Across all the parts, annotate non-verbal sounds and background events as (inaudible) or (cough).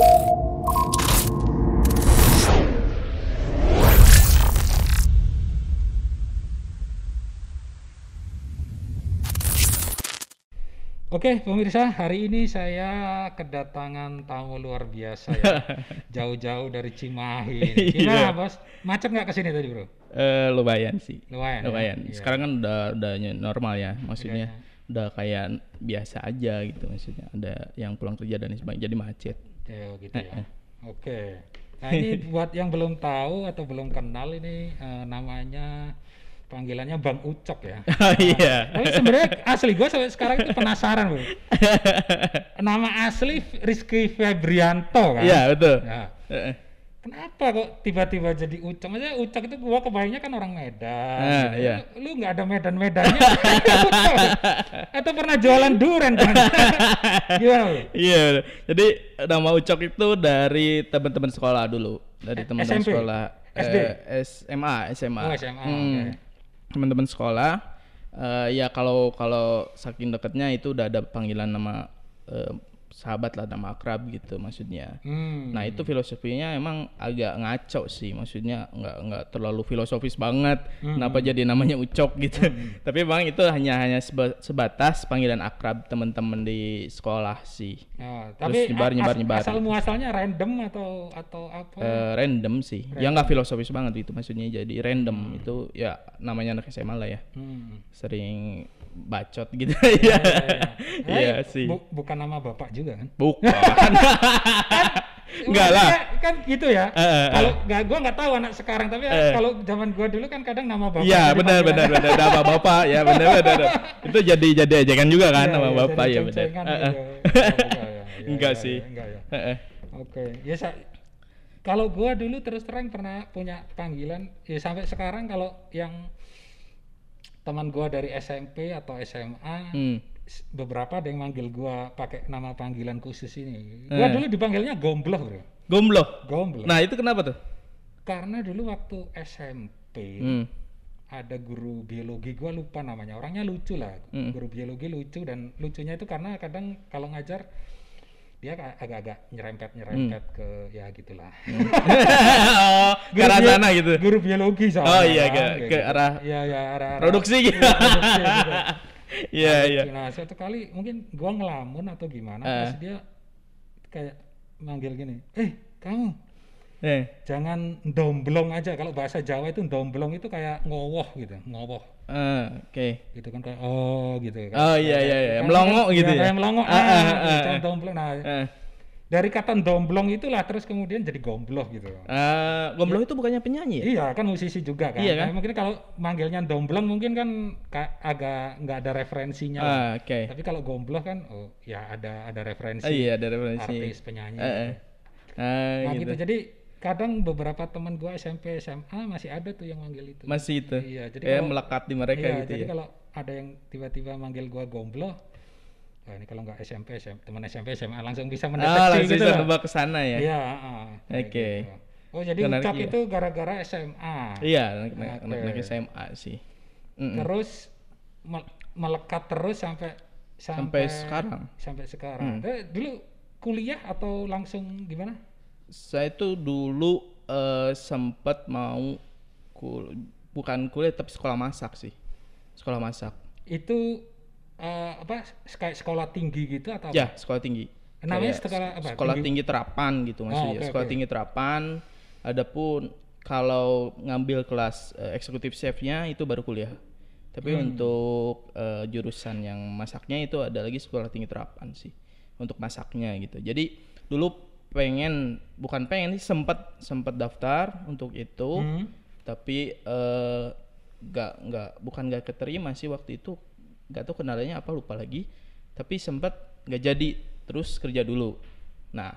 Oke, pemirsa, hari ini saya kedatangan tamu luar biasa ya. (laughs) Jauh-jauh dari Cimahi. (laughs) ini. Gimana, Iya. Bos? Macet nggak ke sini tadi, Bro? Eh lumayan sih. Lumayan. ya? Lumayan. Iya. Sekarang kan udah udah normal ya, maksudnya udah kayak biasa aja gitu maksudnya. Ada yang pulang kerja dan sebagainya jadi macet. Ya, gitu ya. Oke. Nah, ini (laughs) buat yang belum tahu atau belum kenal ini eh, namanya panggilannya Bang Ucok ya. (laughs) Iya. Tapi sebenarnya asli gue sampai sekarang itu penasaran, Bro. (laughs) Nama asli Rizky Febrianto kan? Iya, betul. Heeh. Kenapa kok tiba-tiba jadi Ucok? Maksudnya Ucok itu gua kebayangnya kan orang Medan. Ah, gitu. iya. Lu nggak ada Medan-Medannya. Atau pernah jualan duren kan? (laughs) Gimana lu? Iya, jadi nama Ucok itu dari teman-teman sekolah dulu, dari Eh, teman-teman SMP? sekolah SD? eh, SMA, SMA. Oh, SMA, Hmm. oke. Teman-teman sekolah eh, ya kalau kalau saking dekatnya itu udah ada panggilan nama eh, sahabat lah nama akrab gitu maksudnya. Hmm. Nah itu filosofinya emang agak ngaco sih, maksudnya nggak nggak terlalu filosofis banget. Hmm. Kenapa jadi namanya ucok gitu? (laughs) Tapi emang itu hanya hanya seba- sebatas panggilan akrab teman-teman di sekolah sih. Terus tapi nyebar, a- nyebar, as- nyebar asal muasalnya random atau atau apa? Eh, random sih, ya nggak filosofis banget itu maksudnya. Jadi random itu ya namanya anak SMA lah ya, Hmm. sering bacot gitu Ya, ya. ya, ya. Iya (laughs) Eh, sih. bu- bukan nama bapak juga kan? (laughs) Bukan. Enggak lah. Kan gitu ya. Eh, eh, eh. Kalau nggak, gua nggak tahu anak sekarang, tapi Eh. kalau zaman gua dulu kan kadang nama bapak. Iya benar benar benar nama bapak ya benar benar. (laughs) Itu jadi jadi ejekan juga kan Iya, nama iya, bapak ya benar. enggak. Iya, iya, sih. iya, Enggak ya. Oke, ya kalau gua dulu terus terang pernah punya panggilan, ya sampai sekarang kalau yang teman gua dari SMP atau SMA, Hmm. beberapa ada yang manggil gua pakai nama panggilan khusus ini. Gua Eh. dulu dipanggilnya Gombloh, bro. Gombloh. Gombloh. Nah itu kenapa tuh? Karena dulu waktu SMP Hmm. ada guru biologi gua lupa namanya, orangnya lucu lah. Hmm. Guru biologi lucu dan lucunya itu karena kadang kalau ngajar dia ka- agak-agak nyerempet-nyerempet Hmm. ke ya gitulah. oh, (laughs) ke arah sana gitu. Guru biologi soalnya. Oh iya, kan, ke- kayak ke gitu. arah Iya, iya, arah, arah- Produksi gitu. Iya, produksi gitu. (laughs) Iya Nah, iya. Nah, suatu kali mungkin gua ngelamun atau gimana, Eh. terus dia kayak manggil gini, "Eh, kamu Eh. jangan domblong aja." Kalau bahasa Jawa itu domblong itu kayak ngowoh gitu, ngowoh. Eh, Oke. gitu kan kayak oh gitu kan. Oh iya iya iya. Kan- Melongo kan- gitu ya. kayak melongo Ah, ah, ah, gitu, ah, jangan ah. domblong nah Eh. dari kata domblong itulah terus kemudian jadi gombloh gitu Eh, Gombloh itu bukannya penyanyi ya? iya kan musisi juga kan, Iya kan? Nah, mungkin kalau manggilnya domblong mungkin kan ka- agak nggak ada referensinya. Ah, oke. tapi kalau gombloh kan oh ya ada ada referensi Oh iya ada referensi. artis penyanyi eh. gitu. Ah, nah gitu. gitu jadi kadang beberapa teman gua SMP SMA masih ada tuh yang manggil itu Masih itu. Iya, jadi Kayak kalau- melekat di mereka iya, gitu jadi ya. kalau ada yang tiba-tiba manggil gua gombloh, wah ini kalau nggak SMP, SM, teman SMP SMA langsung bisa mendeteksi Ah, langsung gitu. bisa ke sana ya. Iya, ah, kayak Oke. gitu. Oh jadi Menarik, ucap iya. itu gara-gara SMA. Iya, anak-anak SMA sih. Mm-mm. Terus mel- melekat terus sampai Sampai sekarang. Sampai sekarang. Hmm. Dulu kuliah atau langsung gimana? Saya tuh dulu eh, sempat mau kul bukan kuliah tapi sekolah masak sih. Sekolah masak. Itu eh, apa kayak sekolah tinggi gitu atau apa? Ya, sekolah tinggi. Namanya sekolah apa? Sekolah Tinggi- tinggi terapan gitu maksudnya. oke, sekolah oke. tinggi terapan. Adapun kalau ngambil kelas eh, eksekutif chefnya itu baru kuliah. Tapi Hmm. untuk eh, jurusan yang masaknya itu ada lagi sekolah tinggi terapan sih untuk masaknya gitu. Jadi dulu pengen bukan pengen sih sempat sempat daftar untuk itu. Hmm. tapi eh, nggak nggak bukan nggak keterima sih waktu itu. Nggak tahu kendalanya apa lupa lagi. Tapi sempat nggak jadi terus kerja dulu. Nah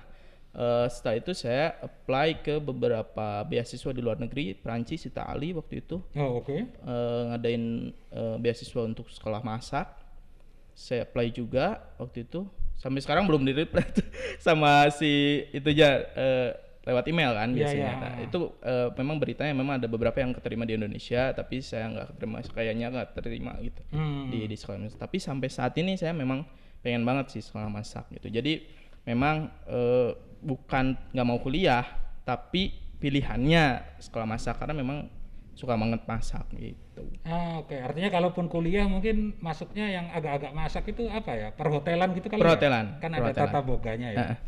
eh, setelah itu saya apply ke beberapa beasiswa di luar negeri Perancis Itali waktu itu. Oh oke. eh, ngadain eh, beasiswa untuk sekolah masak. Saya apply juga waktu itu sampai sekarang belum di reply (laughs) sama si itu aja eh, lewat email kan Iya, biasanya iya. Nah, itu eh, memang beritanya memang ada beberapa yang keterima di Indonesia tapi saya nggak keterima kayaknya nggak terima gitu Hmm. di di sekolah masak. tapi sampai saat ini saya memang pengen banget sih sekolah masak gitu jadi memang eh, bukan nggak mau kuliah tapi pilihannya sekolah masak karena memang suka banget masak gitu Ah, oke. Artinya kalaupun kuliah mungkin masuknya yang agak-agak masak itu apa ya? Perhotelan gitu kali ya? Perhotelan, Kan ada perhotelan. tata boganya ya. Heeh.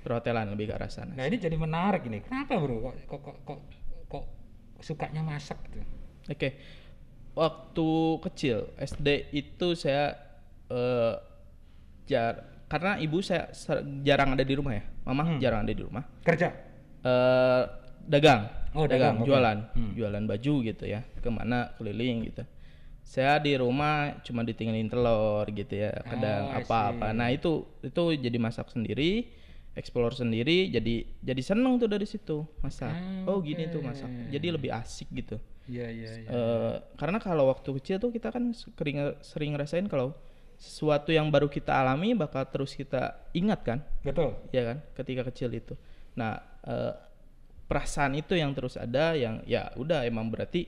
perhotelan lebih ke arah sana Nah, ini jadi menarik ini. Kenapa, Bro? Kok kok kok kok, kok sukanya masak gitu? Oke, waktu kecil SD itu saya eh, jar karena ibu saya jarang ada di rumah ya, mama Hmm. jarang ada di rumah. Kerja. Eh, dagang, Oh, dagang, oke. jualan, Hmm. jualan baju gitu ya, ke mana keliling gitu. Saya di rumah cuma ditinggalin telur gitu ya, kadang Oh, I apa-apa. see. Nah itu itu jadi masak sendiri, explore sendiri, jadi jadi seneng tuh dari situ masak. Ah, Oh gini tuh masak, jadi lebih asik gitu. Iya, iya, iya. Eh, karena kalau waktu kecil tuh kita kan sering sering ngerasain kalau sesuatu yang baru kita alami bakal terus kita ingat kan, Betul. ya kan, ketika kecil itu. Nah, eh, perasaan itu yang terus ada, yang ya udah emang berarti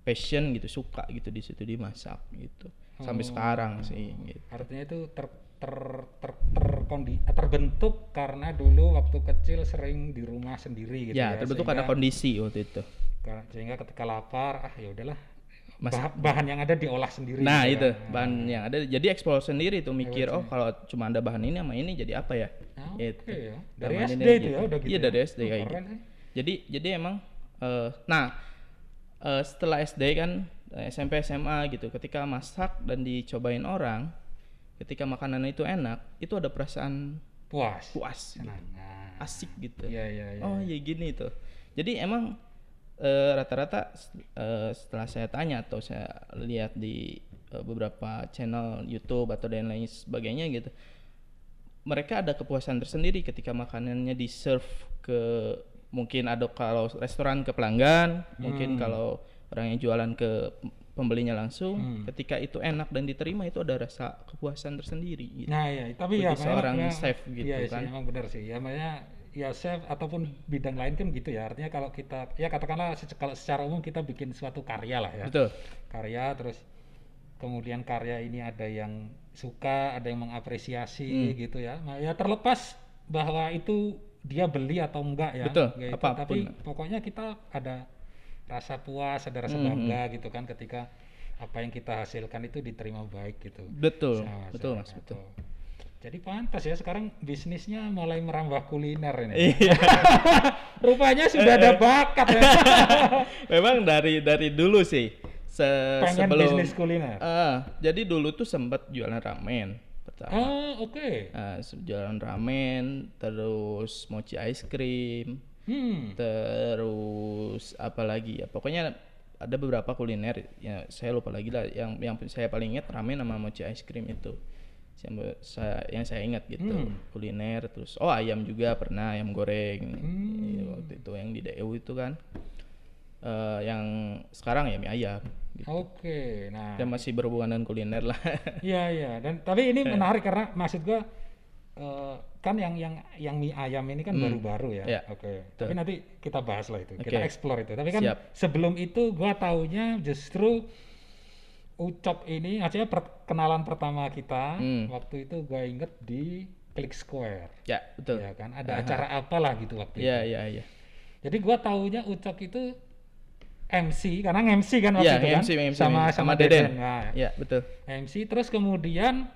passion gitu, suka gitu di situ dimasak gitu. Sampai Oh. sekarang sih. Gitu. Artinya itu ter ter ter terkondi- terbentuk karena dulu waktu kecil sering di rumah sendiri gitu ya. ya, terbentuk karena kondisi waktu itu. Sehingga ketika lapar ah ya udahlah Masak. bah- bahan yang ada diolah sendiri Nah gitu itu kan. bahan yang ada. Jadi explore sendiri tuh mikir, oh kalau cuma ada bahan ini sama ini jadi apa ya? Ah, Gitu. oke ya. dari SD itu ya udah gitu Iya ya? dari SD kayak gitu. Jadi jadi emang eh, nah eh, setelah SD kan eh, SMP SMA gitu ketika masak dan dicobain orang ketika makanan itu enak itu ada perasaan puas. puas gitu. asik gitu. Iya iya iya oh ya gini tuh. Jadi emang rata-rata eh, setelah saya tanya atau saya lihat di eh, beberapa channel YouTube atau dan lain sebagainya gitu mereka ada kepuasan tersendiri ketika makanannya di serve ke mungkin ada kalau restoran ke pelanggan mungkin Hmm. kalau orang yang jualan ke pembelinya langsung Hmm. ketika itu enak dan diterima itu ada rasa kepuasan tersendiri gitu. nah iya tapi ya Bagi memang- seorang memang- chef gitu iya kan. sih emang benar sih ya makanya ya chef ataupun bidang lain kan gitu ya artinya kalau kita ya katakanlah se- kalau secara umum kita bikin suatu karya lah ya betul karya terus kemudian karya ini ada yang suka ada yang mengapresiasi Hmm. gitu ya nah, ya terlepas bahwa itu dia beli atau enggak ya Betul, gitu. apa pun. tapi pokoknya kita ada rasa puas ada rasa Hmm, bangga gitu kan ketika apa yang kita hasilkan itu diterima baik gitu betul Sama- betul sama mas betul jadi pantas ya sekarang bisnisnya mulai merambah kuliner ini Iya. (laughs) rupanya sudah ada bakat ya (laughs) Memang dari dari dulu sih. Se pengen sebelum bisnis kuliner Ah, jadi dulu tuh sempat jualan ramen pertama. oh oke Ah, se- jualan ramen, terus mochi ice cream, hmm terus apa lagi ya? Pokoknya ada beberapa kuliner ya saya lupa lagi lah yang yang saya paling ingat ramen sama mochi ice cream itu. Saya yang saya ingat gitu. Hmm. Kuliner terus oh ayam juga pernah ayam goreng. Hmm. Iya, waktu itu yang di DU itu kan. Eh, yang sekarang ya mie ayam gitu. Oke, nah, Dan masih berhubungan dengan kuliner lah. (laughs) iya iya. Dan tapi ini Eh. menarik karena maksud gua eh, kan yang yang yang mie ayam ini kan Hmm. baru-baru ya. Iya, Oke. betul. Tapi nanti kita bahas lah itu. Kita Oke. explore itu. Tapi kan Siap. sebelum itu gua taunya justru Ucok ini artinya perkenalan pertama kita Hmm. waktu itu gua inget di Click Square. ya, betul. Ya kan ada Aha. acara apalah gitu waktu Iya, itu. iya, iya. Jadi gua taunya Ucok itu MC karena MC kan waktu Iya, itu kan MC, MC, sama sama sama Deden. Deden. Nah, Iya, betul. MC terus kemudian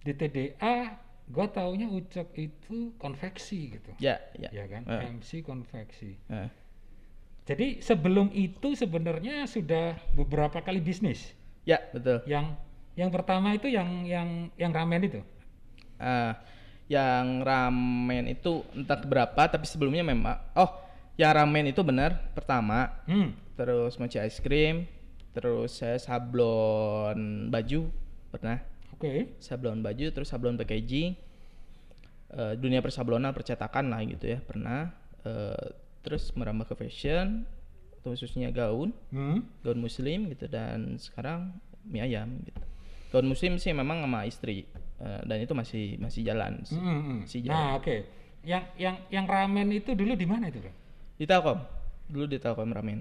di TDA gua taunya Ucok itu konveksi gitu Ya, ya. ya kan Eh, MC konveksi eh. jadi sebelum itu sebenarnya sudah beberapa kali bisnis Ya, betul. yang yang pertama itu yang yang yang ramen itu Ah, yang ramen itu entah berapa tapi sebelumnya memang oh, yang ramen itu benar pertama, hmm terus mochi ice cream, terus saya sablon baju pernah, oke sablon baju, terus sablon packaging, eh, dunia persablonan percetakan lah gitu ya pernah, Eh, terus merambah ke fashion, khususnya gaun, hmm gaun muslim gitu dan sekarang mie ayam gitu. Gaun muslim sih memang sama istri eh, dan itu masih masih jalan. Hmm, hmm, hmm. Si nah oke yang yang yang ramen itu dulu di mana itu bro Di Telkom. Dulu di Telkom Ramen.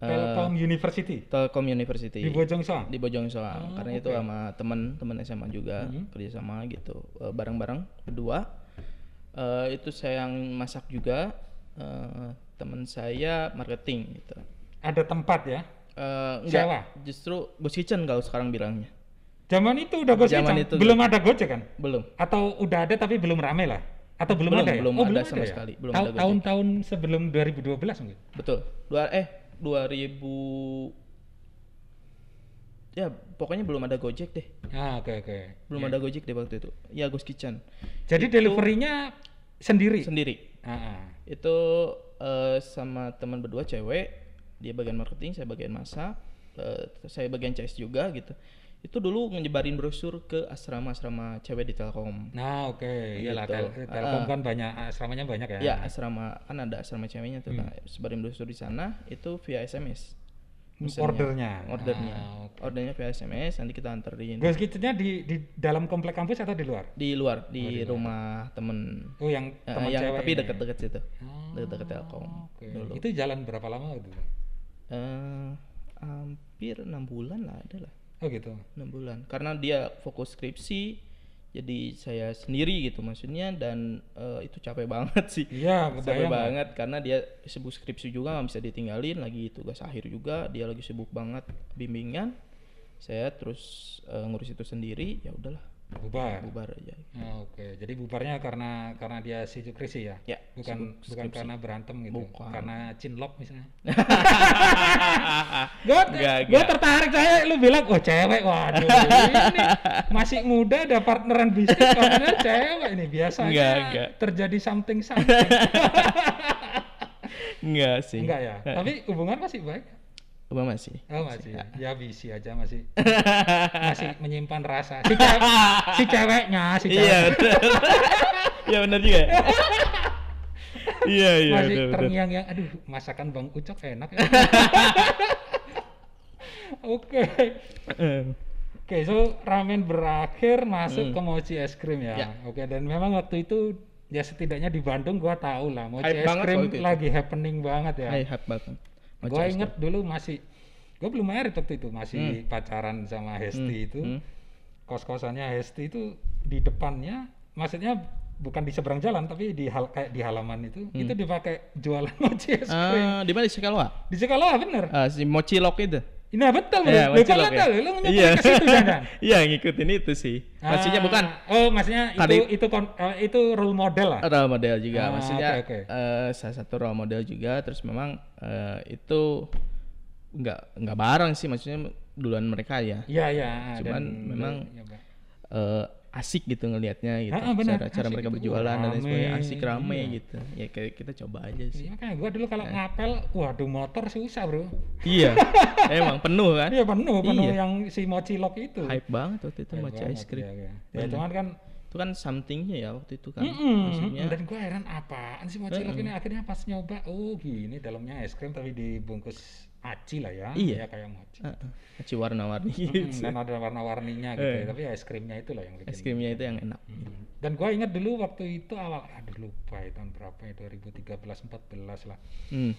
Eh, Telkom University Telkom University. di Bojong Soang Di Bojong Soang. Oh, Karena itu oke. sama teman-teman SMA juga Mhm. kerjasama gitu. Eh, bareng-bareng berdua. Eh, itu saya yang masak juga. Eh, teman saya marketing gitu. Ada tempat ya. Eh, enggak, Sewa? justru Ghost Kitchen kalau sekarang bilangnya. Zaman itu udah Gojek Zaman Cang? itu belum ada Gojek kan? Belum. Atau udah ada tapi belum rame lah? Atau belum, Belum, ada ya? belum oh, ada belum sama ya? sekali, belum Tahun- ada. Tahun-tahun sebelum 2012 mungkin. Betul. Dua eh 2000 Ya, pokoknya belum ada Gojek deh. Ah, oke oke. Belum ada Gojek deh waktu itu. Ya Ghost Kitchen Jadi deliverynya sendiri. sendiri. Ah, ah. Itu eh, sama teman berdua cewek, dia bagian marketing, saya bagian masak, eh, saya bagian CS juga gitu. Itu dulu nyebarin brosur ke asrama-asrama cewek di Telkom. Nah, oke. Iyalah Gitu. tel- Telkom Ah. kan banyak asramanya banyak ya. Ya, asrama kan ada asrama ceweknya tuh. Nah, sebarin brosur di sana itu via SMS. Mesennya. Ordernya. Ordernya. Ah, oke. Ordernya via SMS nanti kita anterin Ghost Kitchen-nya di di dalam komplek kampus atau di luar? di luar di rumah temen Oh, yang Eh, teman yang cewek. tapi ini. dekat-dekat situ. Oh, Dekat-dekat Telkom dulu. Itu jalan berapa lama itu? Eh, hampir enam bulan lah ada lah Oh, gitu. enam bulan. Karena dia fokus skripsi jadi saya sendiri gitu maksudnya dan eh, itu capek banget sih. Iya, capek banget karena dia sibuk skripsi juga nggak bisa ditinggalin lagi tugas akhir juga dia lagi sibuk banget bimbingan. Saya terus eh, ngurus itu sendiri ya udahlah. Bubar. bubar aja. Ah, Oke, jadi bubarnya karena karena dia sibuk skripsi ya? ya Bukan bukan karena berantem gitu. Bukan. Karena cinlok misalnya. (laughs) Gue gue tertarik saya lu bilang wah cewek waduh (laughs) ini masih muda ada partneran bisnis partnernya cewek ini biasanya Enggak, enggak. terjadi something (laughs) something. Enggak sih. Enggak ya? Tapi hubungan masih baik? Apa masih. Oh masih. Ya, ya bisi aja masih. Masih menyimpan rasa. Si cewek si ceweknya si cewek. iya betul. Iya benar juga ya? Iya iya masih betul betul terngiang-ngiang aduh masakan bang ucok enak ya (laughs) oke Oke, so ramen berakhir masuk ke mochi es krim ya. Ya. Oke, dan memang waktu itu ya setidaknya di Bandung gua tahu lah mochi Hype es krim waktu itu. lagi happening banget ya. Hype banget Mochi Gua inget dulu masih gua belum married waktu itu, masih pacaran sama Hesti itu. Hmm. Kos-kosannya Hesti itu di depannya maksudnya bukan di seberang jalan tapi di hal kayak di halaman itu itu dipakai jualan (laughs) mochi es Hmm. krim. Ah, di mana di Sekalwa? Di sekolah bener. Ah, si Mochi Lock itu. Nah betul, Iya, betul. Tahu? Lu nyamperin Iya. ke situ jangan? (laughs) Iya, ngikutin itu sih. Maksudnya Ah, bukan Oh, maksudnya itu Kali- itu kon- eh, itu role model lah. role model juga. Ah, Maksudnya oke, oke. eh, salah satu role model juga. Terus memang eh, itu nggak nggak bareng sih. Maksudnya duluan mereka ya. Iya, iya. Cuman dan- memang ya, Bang. Asik gitu ngelihatnya gitu. Ah, ah, benar. cara cara mereka itu. berjualan dan lain Rame, sebagainya asik rame iya. gitu. Ya kayak kita coba aja sih. Iya, makanya gua dulu kalau ngapel, waduh motor susah, Bro. iya. (laughs) Emang penuh kan? Iya, penuh, penuh Iya. yang si mochi lock itu. Hype banget waktu itu mochi ice cream. iya, iya. Ya, cuman kan Itu kan somethingnya ya waktu itu kan. Mm-mm, Maksudnya dan gue heran apaan sih mochi lock ini akhirnya pas nyoba oh gini dalamnya es krim tapi dibungkus aci lah ya Iya. ya kayak mochi uh, mochi warna-warni Mm, gitu. dan ada warna-warninya gitu ya. Eh. tapi es krimnya itu lah yang bikin Es krimnya itu yang enak. Hmm. Dan gua ingat dulu waktu itu awal, aduh lupa ya tahun berapa ya 2013 14 lah. Hmm.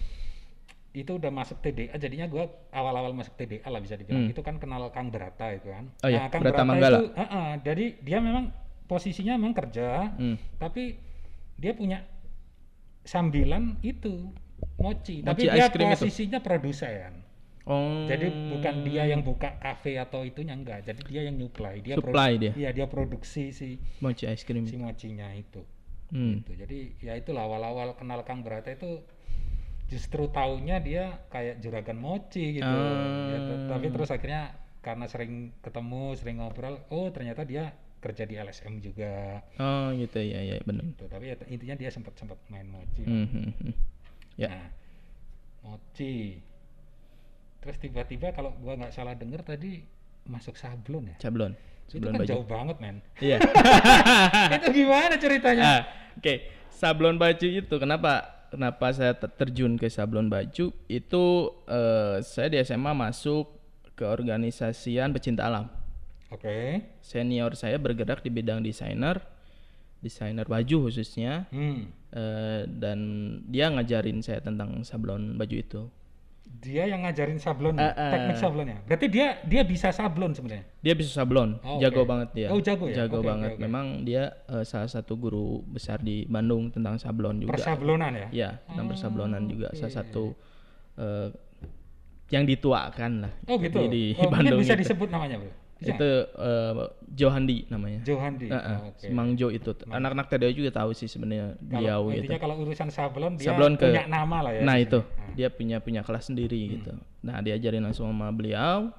Itu udah masuk TDA, jadinya gua awal-awal masuk TDA lah bisa dibilang. Itu kan kenal Kang Brata itu kan. Hmm. Oh iya, Kang Brata Manggala. itu, uh-uh, jadi dia memang posisinya memang kerja, Hmm. tapi dia punya sambilan itu mochi, tapi Mochi dia ice cream itu? posisinya produsen. Oh. Jadi bukan dia yang buka kafe atau itunya enggak, jadi dia yang nyuplai, dia Supply dia. Iya, dia produksi si mochi ice cream. si mochinya itu Hmm. gitu. Jadi ya itulah awal-awal kenal Kang Brata itu justru taunya dia kayak juragan mochi gitu. Ya, t- tapi terus akhirnya karena sering ketemu, sering ngobrol, oh ternyata dia kerja di LSM juga. Oh gitu ya ya benar. Gitu. Tapi ya, intinya dia sempat sempat main mochi. Hmm, hmm, hmm. Ya. Nah, mochi. Terus tiba-tiba kalau gua nggak salah denger tadi masuk sablon ya. Sablon. Itu Sablon kan baju. jauh banget, men. Iya. (laughs) itu gimana ceritanya? Ah, Oke, sablon baju itu kenapa kenapa saya ter- terjun ke sablon baju itu eh, saya di SMA masuk ke organisasian pecinta alam. Oke. Senior saya bergerak di bidang desainer, desainer baju khususnya Hmm. eh, dan dia ngajarin saya tentang sablon baju itu. dia yang ngajarin sablon, Eh, eh. teknik sablonnya. Berarti dia dia bisa sablon sebenarnya. Dia bisa sablon, Oh, jago oke. banget dia. Oh, jago ya? Jago oke, banget. oke. Memang dia eh, salah satu guru besar di Bandung tentang sablon juga. Persablonan ya. Ya, tentang persablonan juga oke. salah satu eh, yang dituakan lah. Oh gitu. Di, di oh, Bandung bisa itu. disebut namanya, Bro. Bisa Itu eh, Johandi namanya. Johandi. Eh, eh, Oh, si Mang Jo itu. Anak-anak TDO juga tahu sih sebenarnya beliau gitu. intinya kalau urusan sablon dia Sablon ke- punya nama lah ya. Nah itu sini. Ah. dia punya punya kelas sendiri gitu. Nah diajarin langsung sama beliau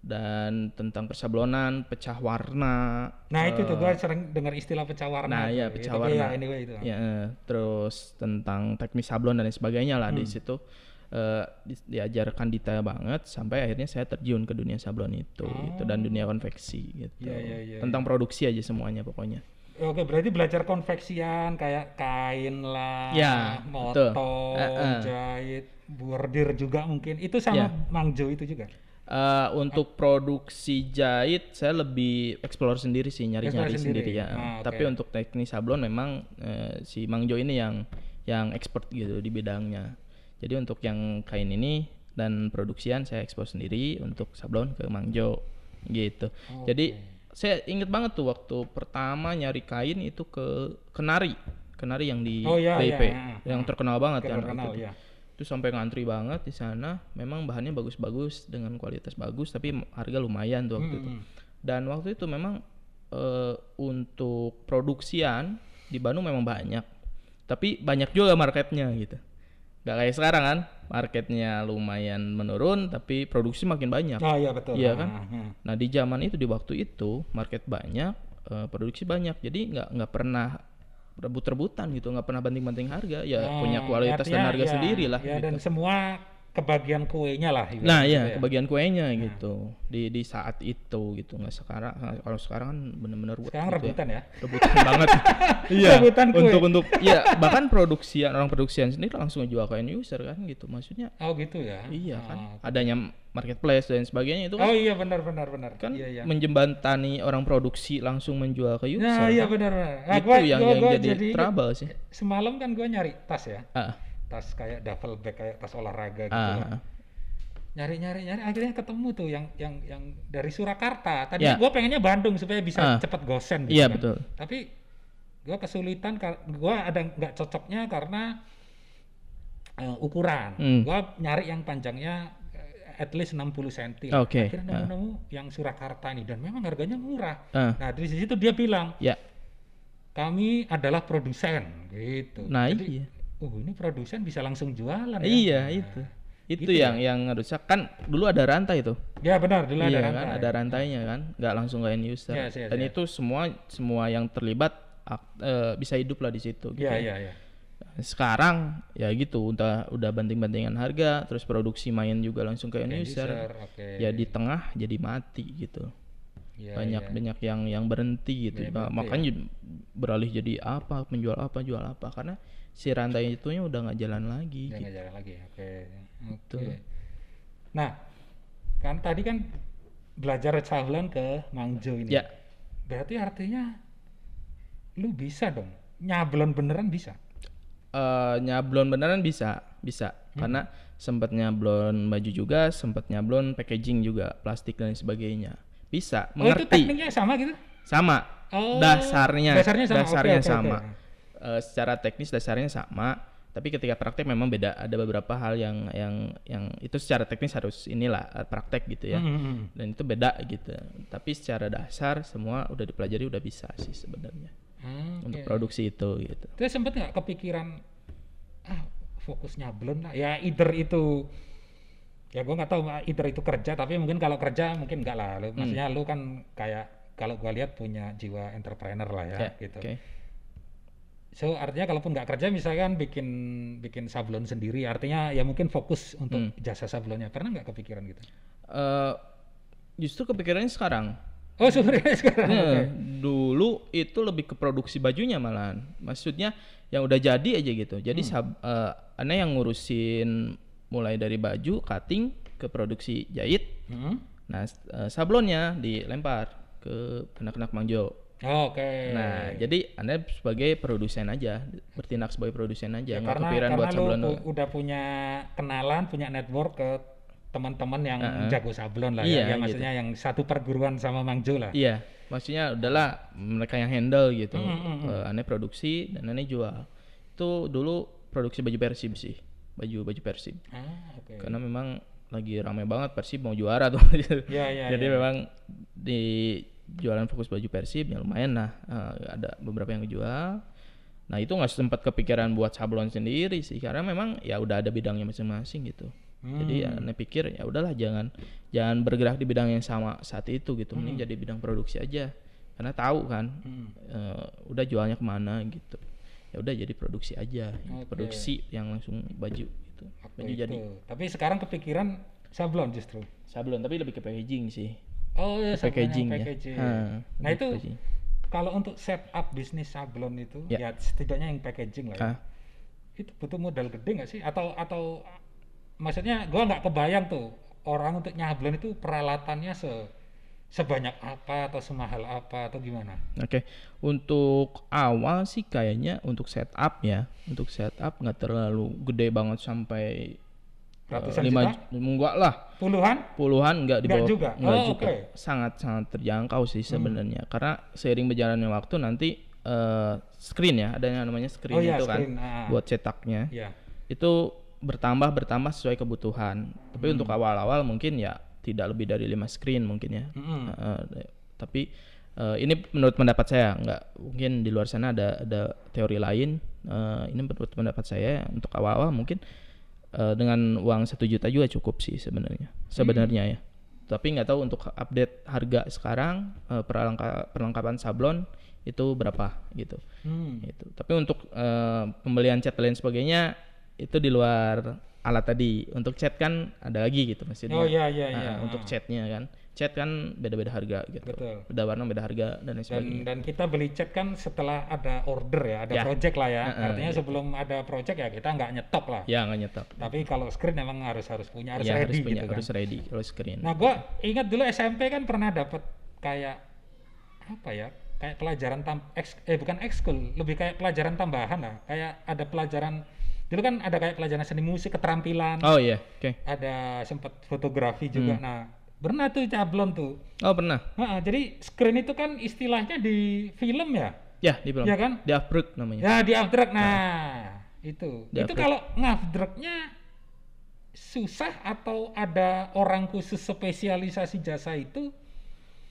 dan tentang persablonan, pecah warna. Nah itu tuh gue sering dengar istilah pecah warna. Nah iya Ya, pecah tapi warna. Ya, anyway itu. Ya, eh, terus tentang teknik sablon dan lain sebagainya lah Hmm. di situ eh, di- diajarkan detail banget sampai akhirnya saya terjun ke dunia sablon itu gitu dan dunia konveksi gitu. Iya, iya, iya, tentang produksi aja semuanya pokoknya. Oke berarti belajar konveksian kayak kain lah, Ya, betul. motong, Eh, eh. jahit, bordir juga mungkin. Itu sama Ya. Mangjo itu juga. Eh, untuk produksi jahit saya lebih explore sendiri sih nyari-nyari sendiri, sendiri. ya. Ah. Tapi untuk teknik sablon memang eh, si Mang Jo ini yang yang expert gitu di bidangnya. Jadi untuk yang kain ini dan produksian saya ekspor sendiri untuk sablon ke Mang Jo gitu. Jadi saya inget banget tuh waktu pertama nyari kain itu ke Kenari. Kenari yang di Oh, iya, DIP iya, yang terkenal banget kan Terkenal itu ya. itu sampai ngantri banget di sana memang bahannya bagus-bagus dengan kualitas bagus tapi harga lumayan tuh waktu itu Hmm. dan waktu itu memang eh, untuk produksian di Bandung memang banyak tapi banyak juga marketnya gitu Gak kayak sekarang kan marketnya lumayan menurun tapi produksi makin banyak Oh iya betul. Iya Ah, kan? ah, ah. Nah di zaman itu di waktu itu market banyak, eh, produksi banyak, jadi nggak nggak pernah rebut-rebutan gitu, nggak pernah banting-banting harga, ya Oh, punya kualitas dan artinya harga ya, sendiri lah. Ya gitu. dan semua kebagian kuenya lah. Nah gitu iya ya. kebagian kuenya gitu di di saat itu gitu nggak sekarang kalau sekarang kan bener-bener Sekarang gitu ya. rebutan ya. rebutan banget (laughs) iya Rebutan kue. untuk untuk ya bahkan produksian orang produksian sendiri langsung jual ke end user kan gitu maksudnya Oh gitu ya. iya kan Oh, adanya marketplace dan sebagainya itu kan Oh iya benar benar benar. kan iya, iya. menjembatani orang produksi langsung menjual ke user Nah iya kan? benar benar. Nah, itu gua, yang, gua, yang gua jadi, jadi trouble sih semalam kan gue nyari tas ya. ah, Tas kayak duffel bag kayak tas olahraga gitu. ah, kan. Nyari nyari nyari akhirnya ketemu tuh yang yang yang dari Surakarta. Tadi Ya. gue pengennya Bandung supaya bisa Ah. cepet gosen gitu iya kan. betul Tapi gue kesulitan gue ada nggak cocoknya karena eh, ukuran. Hmm. Gue nyari yang panjangnya eh, at least 60 cm. Oke, Akhirnya ah. nemu-nemu yang Surakarta ini dan memang harganya murah. ah, Nah dari situ dia bilang ya kami adalah produsen gitu. nah Jadi, iya oh ini produsen bisa langsung jualan ya. iya Nah, itu itu gitu yang yang harusnya kan dulu ada rantai tuh Ya benar, dulu iya ada kan rantai. ada rantainya kan nggak langsung ke end user Yes, yes, dan yes. itu semua semua yang terlibat eh, bisa hidup lah di situ gitu Iya, ya. iya, iya. sekarang ya gitu udah udah banting-bantingan harga terus produksi main juga langsung ke end user, user, oke. ya di tengah jadi mati gitu Iya, banyak iya. banyak yang yang berhenti gitu Iya, Nah, berhenti, makanya jadi- beralih jadi apa menjual apa jual apa karena si rantai itunya udah nggak jalan lagi Udah gitu. jalan lagi. Oke. Betul. Oke. Nah, kan tadi kan belajar sablon ke Mangjo ini. ya Berarti artinya lu bisa dong. Nyablon beneran bisa. eh, nyablon beneran bisa bisa Hmm. karena sempat nyablon baju juga sempat nyablon packaging juga plastik dan sebagainya bisa Oh, itu mengerti tekniknya sama gitu? sama Oh, dasarnya dasarnya sama. Dasarnya oke, oke. sama Eh, secara teknis dasarnya sama tapi ketika praktek memang beda. Ada beberapa hal yang yang yang itu secara teknis harus inilah eh, praktek gitu ya. Hmm, hmm, hmm. dan itu beda gitu. Tapi secara dasar semua udah dipelajari udah bisa sih sebenarnya. Hmm, untuk oke. produksi itu gitu. Terus sempet nggak kepikiran ah fokus nyablon lah. Ya either itu ya gua nggak tahu either itu kerja tapi mungkin kalau kerja mungkin enggak lah. Lu, maksudnya lu kan kayak kalau gua lihat punya jiwa entrepreneur lah ya, Ya, gitu. oke so artinya kalaupun nggak kerja misalkan bikin bikin sablon sendiri artinya ya mungkin fokus untuk Hmm. jasa sablonnya pernah nggak kepikiran gitu Eh, justru kepikirannya sekarang oh sebenarnya (laughs) sekarang Nah, oke. dulu itu lebih ke produksi bajunya malahan. Maksudnya yang udah jadi aja gitu. Jadi Hmm. sab, eh, aneh yang ngurusin mulai dari baju, cutting ke produksi jahit. Hmm. Nah, eh, sablonnya dilempar ke anak-anak Mangjo Oke. Nah, jadi Anda sebagai produsen aja, bertindak sebagai produsen aja, Ya, karena karena buat lu sablon. pu- udah punya kenalan, punya network ke teman-teman yang jago sablon lah Iya, ya. Ya gitu. maksudnya yang satu perguruan sama Mang Jo lah. Iya, maksudnya udahlah mereka yang handle gitu. Hmm, Eh, aneh produksi dan aneh jual. Itu dulu produksi baju Persib sih, baju baju Persib. Ah, oke. Karena memang lagi ramai banget Persib mau juara tuh. Ya, ya, (laughs) Jadi ya. memang di jualan fokus baju Persib ya lumayan lah. Eh, ada beberapa yang jual. Nah itu nggak sempat kepikiran buat sablon sendiri sih karena memang ya udah ada bidangnya masing-masing gitu. Jadi ya Hmm. aneh pikir ya udahlah jangan jangan bergerak di bidang yang sama saat itu gitu. Hmm. Mending jadi bidang produksi aja. Karena tahu kan eh, udah jualnya ke mana gitu. Ya udah jadi produksi aja. Oke. Produksi yang langsung baju gitu. Baju itu. jadi Tapi sekarang kepikiran sablon justru. sablon tapi lebih ke packaging sih. Oh ya, yang packaging ya. packaging. Ha, Nah itu packaging. kalau untuk setup bisnis sablon itu, Ya. ya, setidaknya yang packaging lah. Ya. Itu butuh modal gede nggak sih? Atau atau maksudnya gua nggak kebayang tuh orang untuk nyablon itu peralatannya se sebanyak apa atau semahal apa atau gimana? Oke, untuk awal sih kayaknya untuk setup ya, untuk setup nggak terlalu gede banget sampai Ratusan lima juta? enggak lah, Puluhan? puluhan nggak di bawah juga? nggak Oh, juga, oke. sangat sangat terjangkau sih Hmm. sebenarnya, karena seiring berjalannya waktu nanti eh, screen ya, ada yang namanya screen Oh iya, itu screen, kan, ah. buat cetaknya, Ya. itu bertambah bertambah sesuai kebutuhan. Tapi Hmm. untuk awal-awal mungkin ya tidak lebih dari lima screen mungkin ya. Mm-mm. Heeh, tapi eh, ini menurut pendapat saya nggak mungkin di luar sana ada ada teori lain. Eh, ini menurut pendapat saya untuk awal-awal mungkin eh, dengan uang satu juta juga cukup sih sebenarnya sebenarnya ya. Tapi nggak tahu untuk update harga sekarang eh, perlengka- perlengkapan sablon itu berapa gitu. Hmm. Gitu. Tapi untuk eh, pembelian cat lain sebagainya itu di luar alat tadi. Untuk cat kan ada lagi gitu maksudnya. Oh iya iya iya. untuk ah. catnya kan cat kan beda-beda harga gitu Betul. beda warna beda harga dan lain dan sebagainya dan kita beli cat kan setelah ada order ya, ada Ya. project lah ya. Heeh, Artinya sebelum ada project ya kita nggak nyetok lah. ya nggak nyetok Tapi kalau screen emang harus harus punya, harus ya ready harus punya gitu kan. harus ready kalau screen Nah, gua ingat dulu SMP kan pernah dapat kayak apa ya? Kayak pelajaran tam eks, eh bukan ekskul, lebih kayak pelajaran tambahan lah. Kayak ada pelajaran dulu kan ada kayak pelajaran seni musik, keterampilan, oh iya oke ada sempat fotografi juga. Hmm. Nah, pernah tuh cablon tuh. oh pernah Heeh, jadi screen itu kan istilahnya di film ya. ya di film Iya kan? di Afruk namanya Ya di afdruk nah itu. Di itu kalau ngafdruknya susah atau ada orang khusus spesialisasi jasa itu?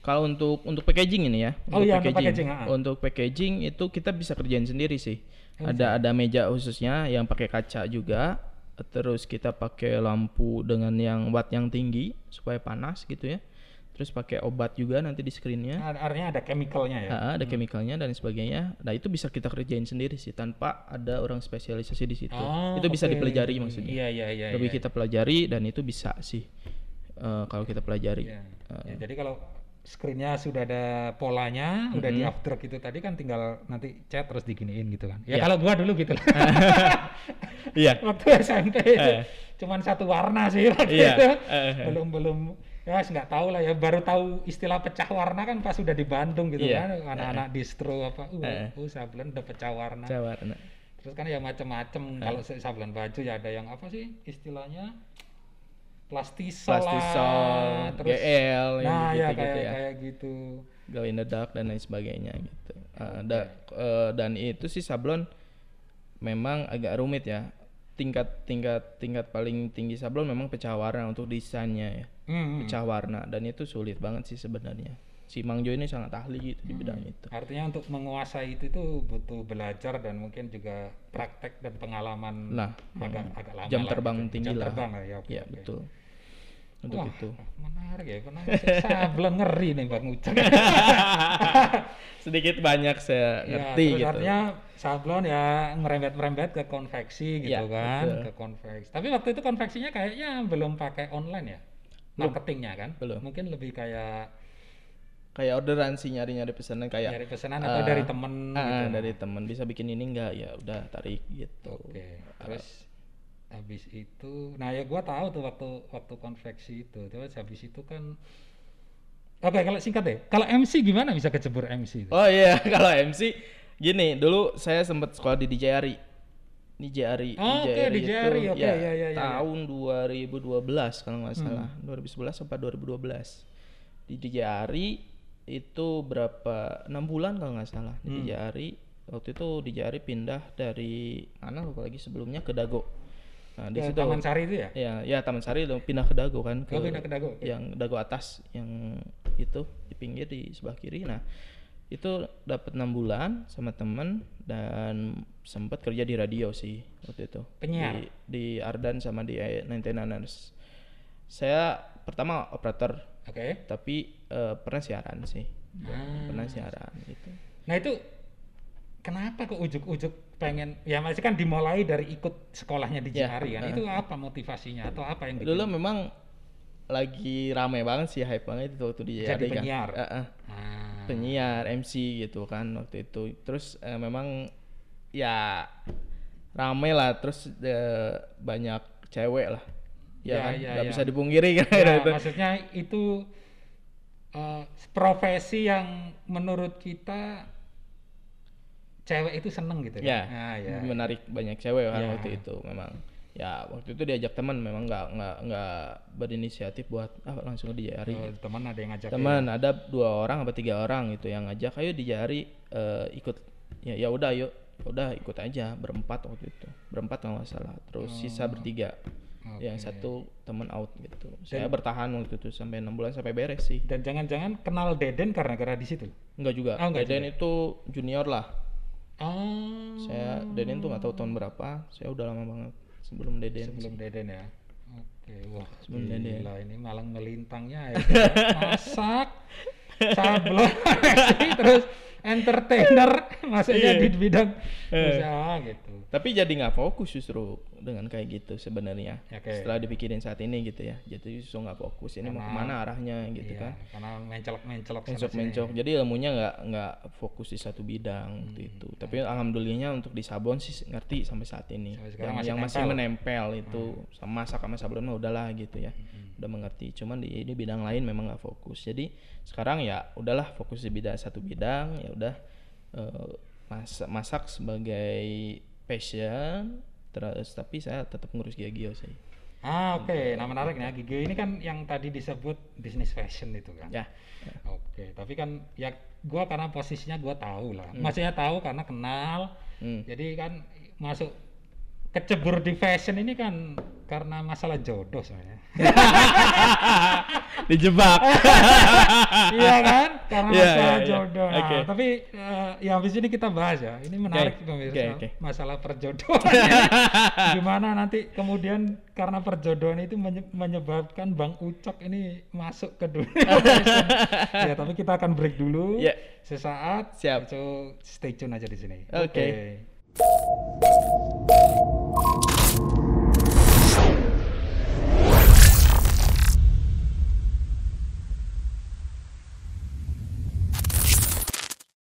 kalau untuk untuk packaging ini ya Oh iya, untuk packaging, ah. untuk packaging itu kita bisa kerjain sendiri sih ada ada meja khususnya yang pakai kaca juga terus kita pakai lampu dengan yang watt yang tinggi supaya panas gitu ya terus pakai obat juga nanti di screennya Ar- Artinya ada chemicalnya ya. Ah, ada chemicalnya dan sebagainya. Nah itu bisa kita kerjain sendiri sih tanpa ada orang spesialisasi di situ. Oh, itu bisa oke. dipelajari maksudnya. Iya iya iya. Lebih iya. kita pelajari dan itu bisa sih eh, kalau kita pelajari. Iya. Ya, jadi kalau screennya sudah ada polanya, udah di afdruk itu tadi kan tinggal nanti cat terus diginiin gitu kan. Ya Iya. kalau gua dulu gitu lah. (laughs) Iya. waktu SMP itu Eh. cuman satu warna sih waktu Iya. itu. Eh. belum belum ya nggak tahu lah ya baru tahu istilah pecah warna kan pas sudah di Bandung gitu Iya. kan anak-anak distro apa uh, Eh. uh sablon udah pecah warna Cawarna. terus kan ya macem-macem kalau se- sablon baju ya ada yang apa sih istilahnya plastisol, Plastisol, lah, terus GL yang nah ya gitu-gitu kayak ya. kayak gitu Glow in the dark dan lain sebagainya gitu. Ah, da- eh, dan itu sih sablon memang agak rumit ya. Tingkat tingkat tingkat paling tinggi sablon memang pecah warna untuk desainnya ya. Hmm, pecah warna dan itu sulit banget sih sebenarnya si Mang Jo ini sangat ahli gitu di bidang itu. Artinya untuk menguasai itu itu butuh belajar dan mungkin juga praktek dan pengalaman nah agak agak lama jam lah terbang gitu. tinggi jam lah. terbang lah ya oke, ya oke. betul. Untuk Wah, itu. menarik ya karena (laughs) sablon ngeri nih bang Ucak (laughs) sedikit banyak saya ya, ngerti terus gitu. artinya sablon ya ngerembet-merembet ke konveksi gitu Ya, kan betul. ke konveksi. Tapi waktu itu konveksinya kayaknya belum pakai online ya? Marketingnya kan? Belum. mungkin lebih kayak kayak orderan sih nyari nyari pesanan kayak dari pesanan atau eh, dari temen ah, gitu ah, dari temen bisa bikin ini enggak ya udah tarik gitu Oke, terus habis itu, nah ya gua tahu tuh waktu waktu konveksi itu, terus habis itu kan, Oke, kalau singkat deh. Kalau MC gimana bisa kecebur MC? itu? Oh iya, (laughs) kalau MC gini, dulu saya sempat sekolah di DJRI. DJRI, Oh, oke, DJRI DJRI, itu oke, ya, iya, iya, iya, iya. tahun 2012 kalau nggak Hmm. salah, 2011 sampai 2012. Di DJRI itu berapa? enam bulan kalau nggak salah Hmm. di DJRI. Waktu itu DJRI pindah dari mana lupa lagi sebelumnya ke Dago. Nah, di Di situ Taman Sari itu ya? ya ya Taman Sari udah pindah ke Dago kan Oh, pindah ke Dago, yang Dago atas yang itu di pinggir di sebelah kiri nah itu dapat enam bulan sama temen dan sempat kerja di radio sih waktu itu Penyiar? di, di Ardan sama di 99ers saya pertama operator Oke. tapi eh, pernah siaran sih Ah. pernah siaran gitu Nah itu kenapa kok ujuk-ujuk pengen ya masih kan dimulai dari ikut sekolahnya di Ya, JRI kan uh. itu apa motivasinya atau apa yang bikin? dulu memang lagi rame banget sih hype banget itu waktu di Jadi kan. penyiar? Eh, eh. Ah. penyiar MC gitu kan waktu itu terus eh, memang ya rame lah terus eh, banyak cewek lah ya, Ya, kan? ya, nggak ya. bisa dipungkiri kan? Ya, (laughs) itu. maksudnya itu eh, profesi yang menurut kita cewek itu seneng gitu ya Nah, ya. menarik banyak cewek kan Ya. waktu itu memang. Ya waktu itu diajak teman memang nggak nggak nggak berinisiatif buat ah langsung di JRI Oh, teman ada yang ngajak teman ada dua orang apa tiga orang gitu yang ngajak ayo di JRI eh, ikut. Ya ya udah yuk. Ya udah ikut aja berempat waktu itu. Berempat kalau nggak salah. Terus sisa bertiga yang satu teman out gitu. Saya bertahan waktu itu sampai enam bulan sampai beres sih. Dan jangan-jangan kenal Deden karena gara di situ? Enggak juga. Oh, enggak Deden itu junior lah. Oh. Saya Deden tuh nggak tahu tahun berapa. Saya udah lama banget sebelum Deden sebelum Deden ya? Oke wah Sebelum gila ini malang melintangnya ya. (laughs) Masak sablon (laughs) terus entertainer (laughs) maksudnya Iya. di bidang Eh. usaha gitu tapi jadi nggak fokus justru dengan kayak gitu sebenarnya Oke. setelah dipikirin saat ini gitu ya jadi justru nggak fokus ini mau Karena- ke mana arahnya gitu Iya, kan karena mencolok-mencolok sana mencok sini. mencok jadi ilmunya nggak nggak fokus di satu bidang Hmm. waktu itu tapi alhamdulillahnya untuk di sabon sih ngerti sampai saat ini Sampai yang masih yang masih nempel. menempel itu sama masak sama sablon mah udahlah gitu ya Hmm. Udah mengerti. Cuman di ini bidang lain memang nggak fokus. Jadi sekarang ya udahlah fokus di bidang satu bidang ya udah eh, masak masak sebagai passion terus tapi saya tetap ngurus gio sih. Ah oke. Nah menarik Gigi ini kan yang tadi disebut bisnis fashion itu kan? Ya. Oke, tapi kan ya gua karena posisinya gua tahu lah. Maksudnya tahu karena kenal. Hmm. Jadi kan masuk kecebur di fashion ini kan karena masalah jodoh sebenarnya. (laughs) dijebak (laughs) iya kan? Karena Iya, masalah iya, iya. jodoh. Nah, tapi eh, ya habis ini kita bahas ya. Ini menarik Oke, pemirsa. oke, oke. Masalah perjodohan. (laughs) Gimana nanti kemudian karena perjodohan itu menye- menyebabkan Bang Ucok ini masuk ke dunia ya, tapi kita akan break dulu. Ya. Sesaat. Siap. So, stay tune aja di sini. Oke. you